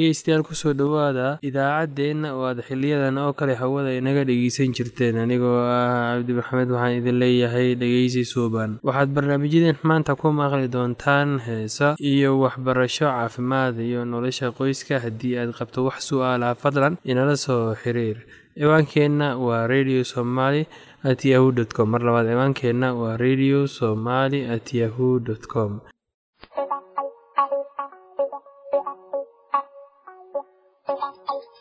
dhegeystayaal ku soo dhowaada idaacaddeenna oo aad xiliyadan oo kale hawada inaga dhegeysan jirteen. Anigoo ah cabdi maxamed waxaan idin leeyahay dhegeysi suuban. Waxaad barnaamijyadeen maanta ku maqli doontaan heesa iyo waxbarasho caafimaad iyo nolosha qoyska haddii aad qabto wax su'aalaha fadlan inala soo xiriir. Ciwaankeenna waa radio somaly at yahu dt com. Mar labaad ciwaankeenna waa radio somaly at yahu dt com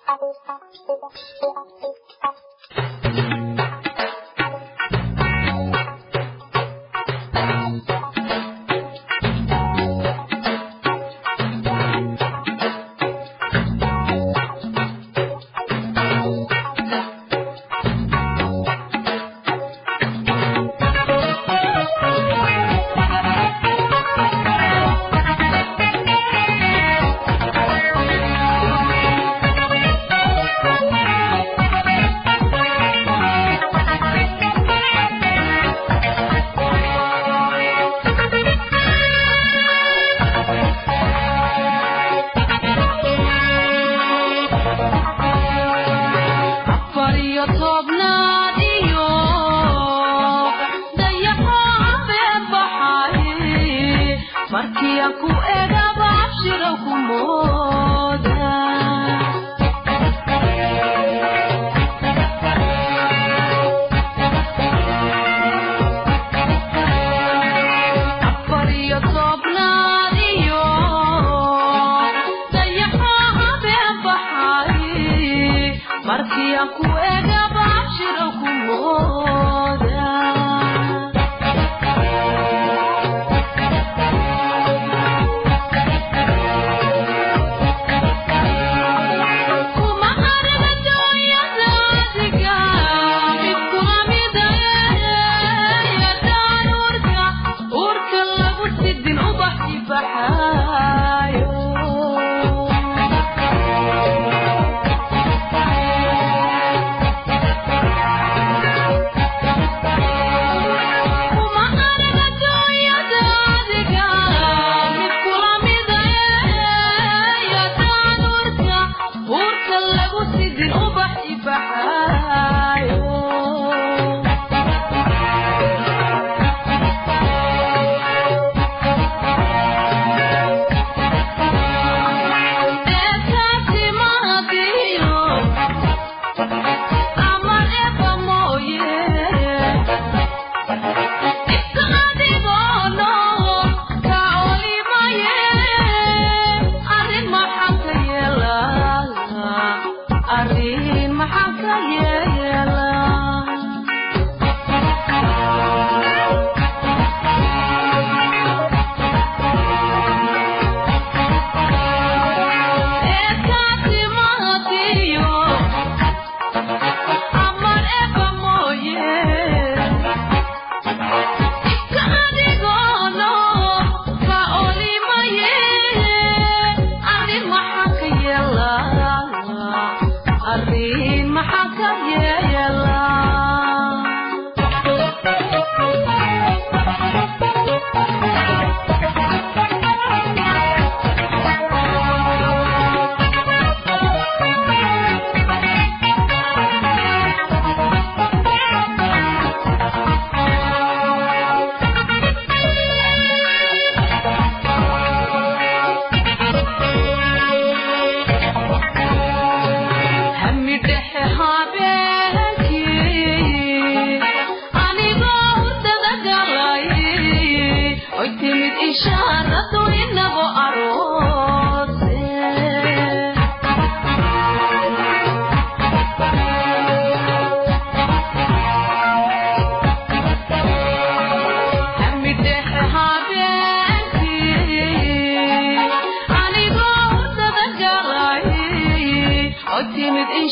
Thank you.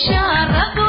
شرف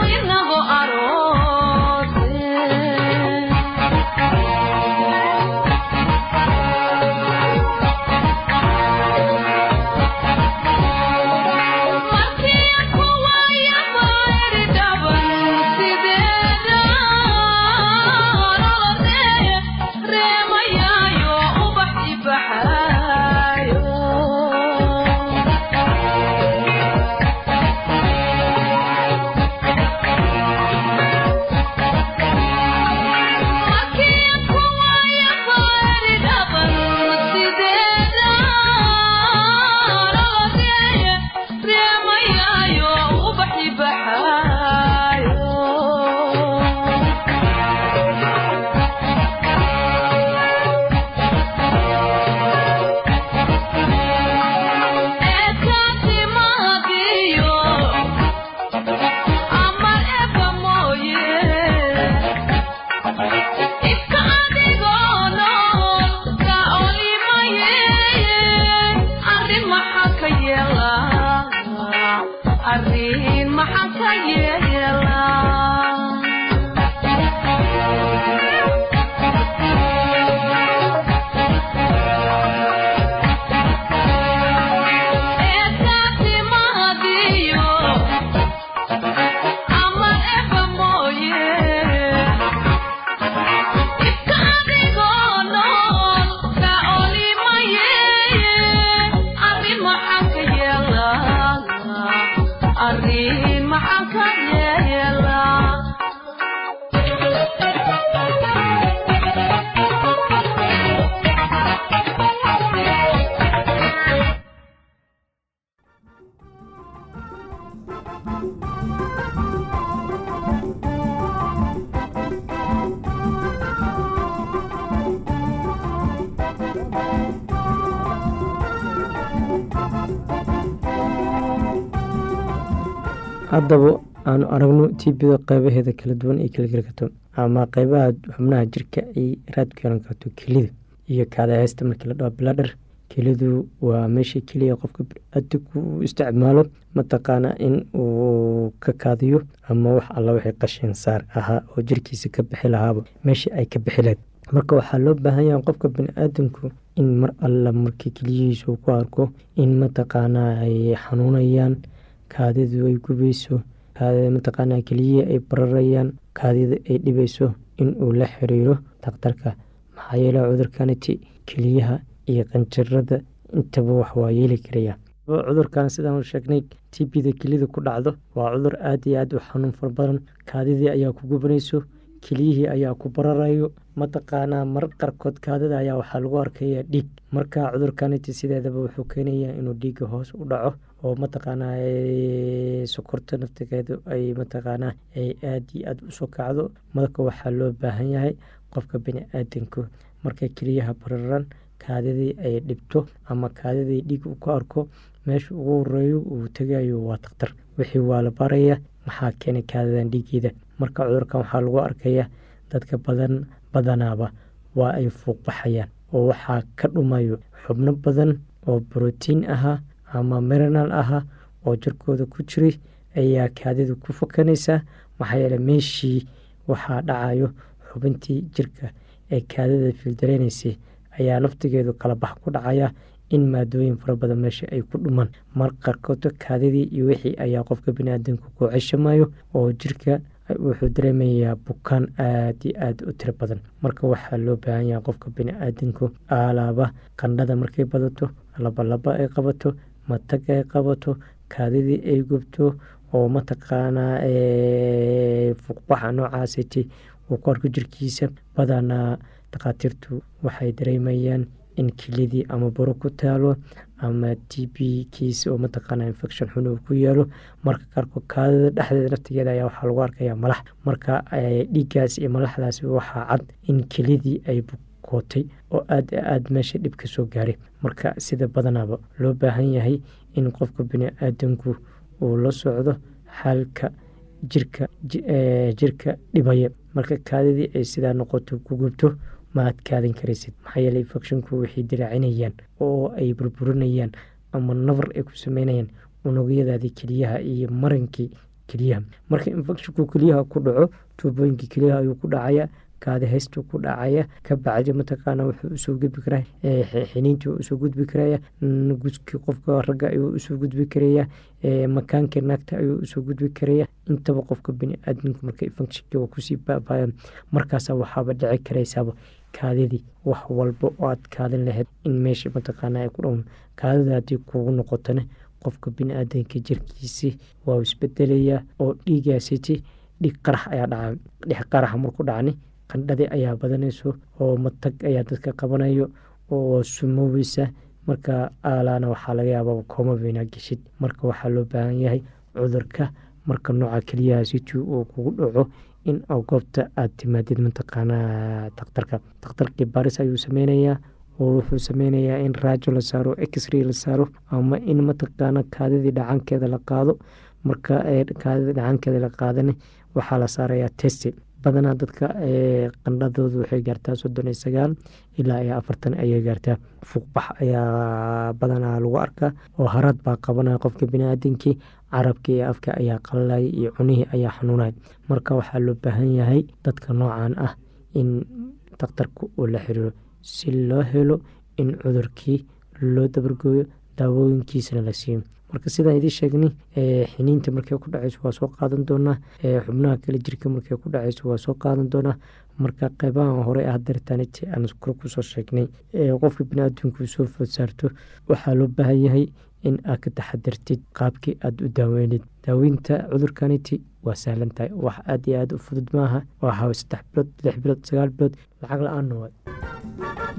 haddaba aanu aragno tbda qeybaheeda kala duwan ay kala geli karto ama qeybaha xubnaha jirka ay raad ku yeelan karto kelida iyo kaadaheysta markii la dhaho biladher kelidu waa meesha keliya qofka biniaadamku uu isticmaalo mataqaana in uu ka kaadiyo ama wax alla wixii qashin saar ahaa oo jirkiisa ka bixi lahaaba meesha ay ka bixi lahayd. Marka waxaa loo baahan yaha qofka biniaadamku in mar alla markii keliyihiisa uu ku arko in mataqaanaa ay xanuunayaan kaadidu ay gubayso mataqaana keliyihii ay bararayaan. Kaadida ay dhibayso in uu la xiriiro daktarka maxaa yeele cudurkaniti keliyaha iyo qanjarada intaba wax waa yeeli karaya. Cudurkan sidaan sheegnay tbda kelida ku dhacdo. Waa cudur aad iyo aad u xanuun fara badan. Kaadidii ayaa ku gubanayso keliyihii ayaa ku bararayo. Mataqaanaa marar qaarkood kaadida ayaa waxaa lagu arkaya dhiig. Marka cudurkaniti sideedaba wuxuu keenaya inuu dhiiga hoos u dhaco oo mataqaanaa sokorta naftigeedu ay mataqaanaa ay aad iyo aad u soo kacdo. Marka waxaa loo baahan yahay qofka bini-aadanku markay keliyaha bararan kaadidii ay dhibto ama kaadidii dhiig uu ku arko meesha ugu horeeyo uu tegayo waa daktar wixii waa la baraya maxaa keenay kaadidan dhiigeeda marka cudurkan waxaa lagu arkaya dadka badan badanaaba waa ay fuuqbaxayaan oo waxaa ka dhumayo xubno badan oo brotiin ahaa ama mirinal aha oo jirkooda ku jiray ayaa kaadidu ku fakanaysaa maxaa yeele meeshii waxaa dhacayo xubintii jirka ee kaadida fiildareynaysay ayaa naftigeedu kala bax ku dhacaya in maadooyin fara badan meesha ay ku dhumaan mar qaarkood kaadidii iyo wixii ayaa qofka biniaadamka ku ceshamayo oo jirka wuxuu dareemayaa bukaan aad iyo aad u tiro badan. Marka waxaa loo baahan yaha qofka bini-aadanku alaaba qandhada markay badato labalaba ay qabato matag ay qabato kaadidii ay gubto oo mataqaanaa fuuqbaxa noocaasiti uu arko jirkiisa. Badanaa dhakhaatiirtu waxay dareemayaan in kelidii ama buro ku taalo ama t b kiisa oo mataqaana infection xun uu ku yeelo marka qaarkood kaadida dhexdeeda naftigeeda ayaa waxaa lagu arkaya malax. Marka dhiiggaas iyo malaxdaas waxaa cad in kelidii ay bukootay oo aad aad meesha dhib ka soo gaaray. Marka sida badanaaba loo baahan yahay in qofka bini-aadanku uu la socdo xaalka jirka jirka dhibaya. Marka kaadidii ay sidaa noqoto ku gubto ma aad kaadin karaysid. Maxaa yeele infecshinku waxay dilaacinayaan oo ay burburinayaan ama nabar ay ku sameynayaan unugyadaadii keliyaha iyo marankii keliyaha marka infecshinku keliyaha ku dhaco tuubooyinkii keliyaha ayuu ku dhacaya kaadi haystuu ku dhacaya ka bacdi mataqaana wuxuu u soo gudbi karaa xiniintii u soo gudbi karaya guskii qofka ragga ayuu u soo gudbi karaya makaankii naagta ayuu u soo gudbi karaya. Intaba qofka bini-aadamka marka infectionka ku sii baabaya markaasa waxaaba dhici karaysaaba kaadidii wax walba oo aad kaadin lahayd in meesha mataqaana ay ku dhown kaadida haddii kugu noqotone qofka bini-aadanka jirkiisi waa isbedelayaa oo dhiigaasiti dhig qarax ayaa dhaca dhix qaraxa marku dhacni qandhadii ayaa badanayso oo matag ayaa dadka qabanayo oo sumoweysa. Marka aalaana waxaa laga yaaba koomabeyna geshid marka waxaa loo baahan yahay cudurka marka nooca keliyaha city uu kugu dhaco in goobta aad timaadid mataqaanaa daktarka daktarkii baris ayuu sameynayaa oo wuxuu sameynayaa in raajo la saaro exray la saaro ama in mataqaana kaadidii dhacankeeda la qaado. Marka kaadidii dhacankeeda la qaadana waxaa la saarayaa testi badanaa dadka qandhadoodu waxay gaartaa soddon iyo sagaal ilaa iyo afartan ayay gaartaa. Fuuqbax ayaa badanaa lagu arkaa oo haraad baa qabanaya qofka biniaadamkii. Carabkii iyo afka ayaa qalalaya iyo cunihii ayaa xanuunaya marka waxaa loo baahan yahay dadka noocan ah in daktarka uu la xiriiro si loo helo in cudurkii loo dabargooyo daawooyinkiisana la siiyo marka sidaan idiin sheegnay xiniinta markay ku dhaceyso waa soo qaadan doonaa xubnaha kale jirka markay ku dhaceyso waa soo qaadan doonaa. Marka qeybahan hore ah dartaniti aan kor ku soo sheegnay qofka biniaadamku soo food saarto waxaa loo baahan yahay in aad ka taxadartid qaabkii aada u daaweynid. Daaweynta cudurkaniti waa sahlan tahay. Wax aad iyo aad u fudud maaha waa saddex bilood lix bilood sagaal bilood lacag la'aanna waa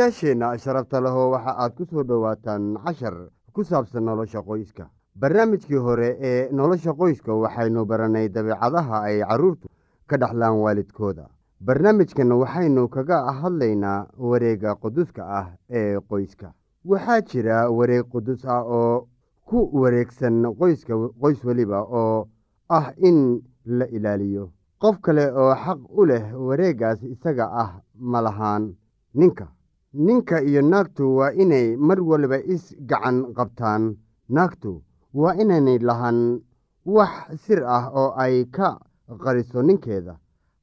dhegaystayaasheenna sharafta leho waxa aad ku soo dhowaataan cashar ku saabsan nolosha qoyska. Barnaamijkii hore ee nolosha qoyska waxaynu baranay dabeecadaha ay carruurtu ka dhexlaan waalidkooda. Barnaamijkan waxaynu kaga hadlaynaa wareegga quduska ah ee qoyska. Waxaa jira wareeg qudus ah oo ku wareegsan qoyska qoys weliba oo ah in la ilaaliyo. Qof kale oo xaq u leh wareeggaas isaga ah ma lahaan ninka ninka iyo naagtu waa inay mar waliba is gacan qabtaan. Naagtu waa inaynay lahan wax sir ah oo ay ka qariso ninkeeda.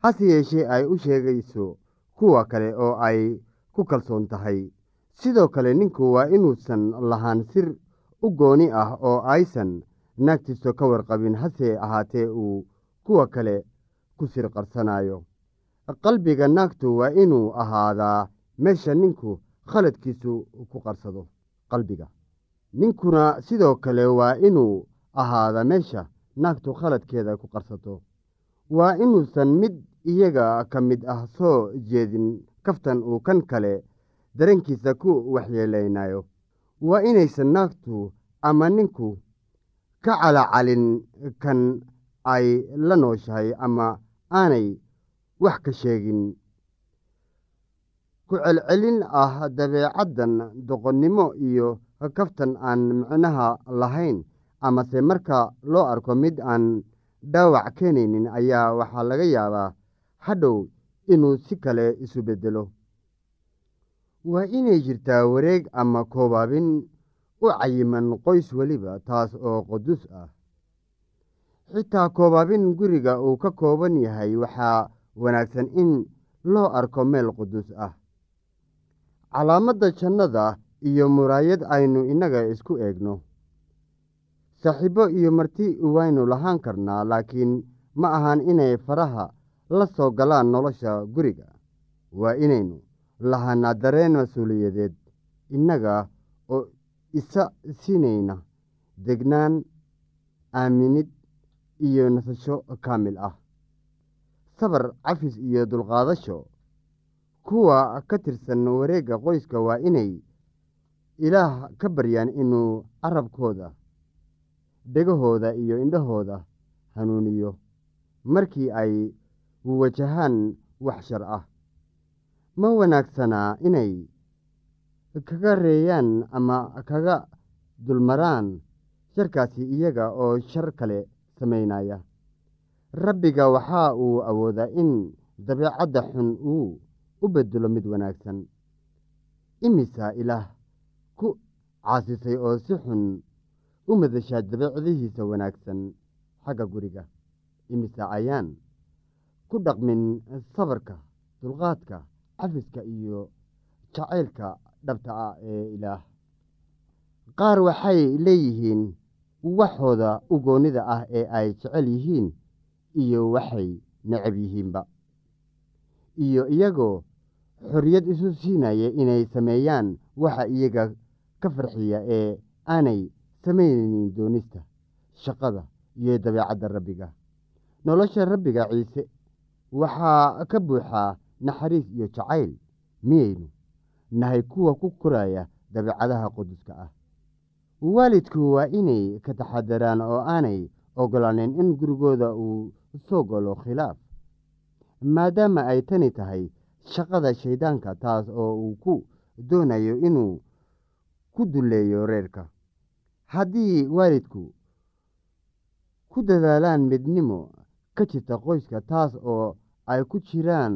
Hase yeeshee ay u sheegayso kuwa kale oo ay ku kalsoon tahay. Sidoo kale ninku waa inuusan lahaan sir u gooni ah oo aysan naagtiisa ka warqabin hase ahaatee uu kuwa kale ku sir qarsanayo qalbiga naagtu waa inuu ahaadaa meesha ninku khaladkiisu ku qarsado qalbiga. Ninkuna sidoo kale waa inuu ahaadaa meesha naagtu khaladkeeda ku qarsato. Waa inuusan mid iyaga ka mid ah soo jeedin kaftan uu kan kale dareenkiisa ku waxyeelaynayo waa inaysan naagtu ama ninku ka calacalin kan ay la nooshahay ama aanay wax ka sheegin ku celcelin ah dabeecaddan doqonnimo iyo kaftan aan micnaha lahayn. Amase marka loo arko mid aan dhaawac keenaynin ayaa waxaa laga yaabaa hadhow inuu si kale isu beddelo. Waa inay jirtaa wareeg ama koobaabin u cayiman qoys weliba taas oo qudus ah. Xitaa koobaabin guriga uu ka kooban yahay waxaa wanaagsan in loo arko meel quduus ah calaamadda jannada iyo muraayad aynu innaga isku eegno. Saaxiibo iyo marti waynu lahaan karnaa laakiin ma ahan inay faraha la soo galaan nolosha guriga. Waa inaynu lahaanaa dareen mas'uuliyadeed innaga oo isa siinayna degnaan aaminid iyo nasasho kaamil ah. Sabar cafis iyo dulqaadasho kuwa ka tirsan wareegga qoyska waa inay ilaah ka baryaan inuu carabkooda dhegahooda iyo indhahooda hanuuniyo markii ay wajahaan wax shar ah. Ma wanaagsanaa inay kaga reeyaan ama kaga dulmaraan sharkaasi iyaga oo shar kale samaynaya? Rabbiga waxa uu awoodaa in dabeecadda xun uu u bedelo mid wanaagsan. Imisa ilaah ku caasisay oo si xun u madashaa dabeecadihiisa wanaagsan xagga guriga. Imisa ayaan ku dhaqmin sabarka dulqaadka cafiska iyo jacaylka dhabta ah ee ilaah. Qaar waxay leeyihiin waxooda ugoonnida ah ee ay jecel yihiin iyo waxay necab yihiinba. Iyo iyagoo xorriyad isu siinaya inay sameeyaan waxa iyaga ka farxiya ee aanay samaynin doonista shaqada iyo dabeecadda rabbiga. Nolosha rabbiga ciise waxaa ka buuxaa naxariis iyo jacayl miyaynu nahay kuwa ku koraya dabeecadaha quduska ah. Waalidku waa inay ka taxadaraan oo aanay ogolaanin in gurigooda uu soo galo khilaaf maadaama ay tani tahay shaqada shayddaanka taas oo uu ku doonayo inuu ku dulleeyo reerka. Haddii waalidku ku dadaalaan midnimo ka jirta qoyska taas oo ay ku jiraan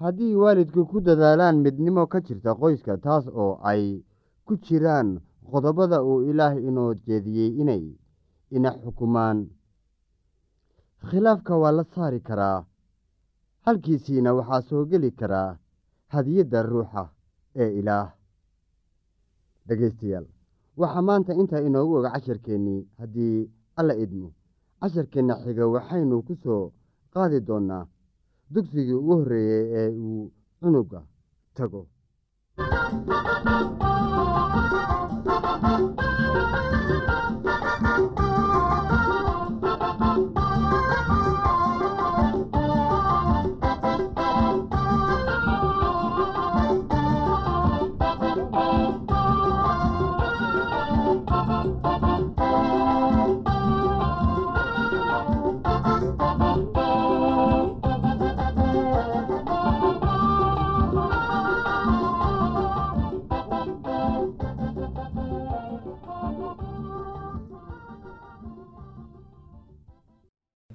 haddii waalidku ku dadaalaan midnimo ka jirta qoyska taas oo ay ku jiraan qodobada uu ilaah inoo jeediyey inay ina xukumaan. Khilaafka waa la saari karaa halkiisiina waxaa soo geli karaa hadiyadda ruuxa ee ilaah. Dhegaystayaal waxaa maanta intaa inoogu oga casharkeennii haddii alla idmo. Casharkeenna xiga waxaynu ku soo qaadi doonnaa dugsigii ugu horreeyey ee uu cunuga tago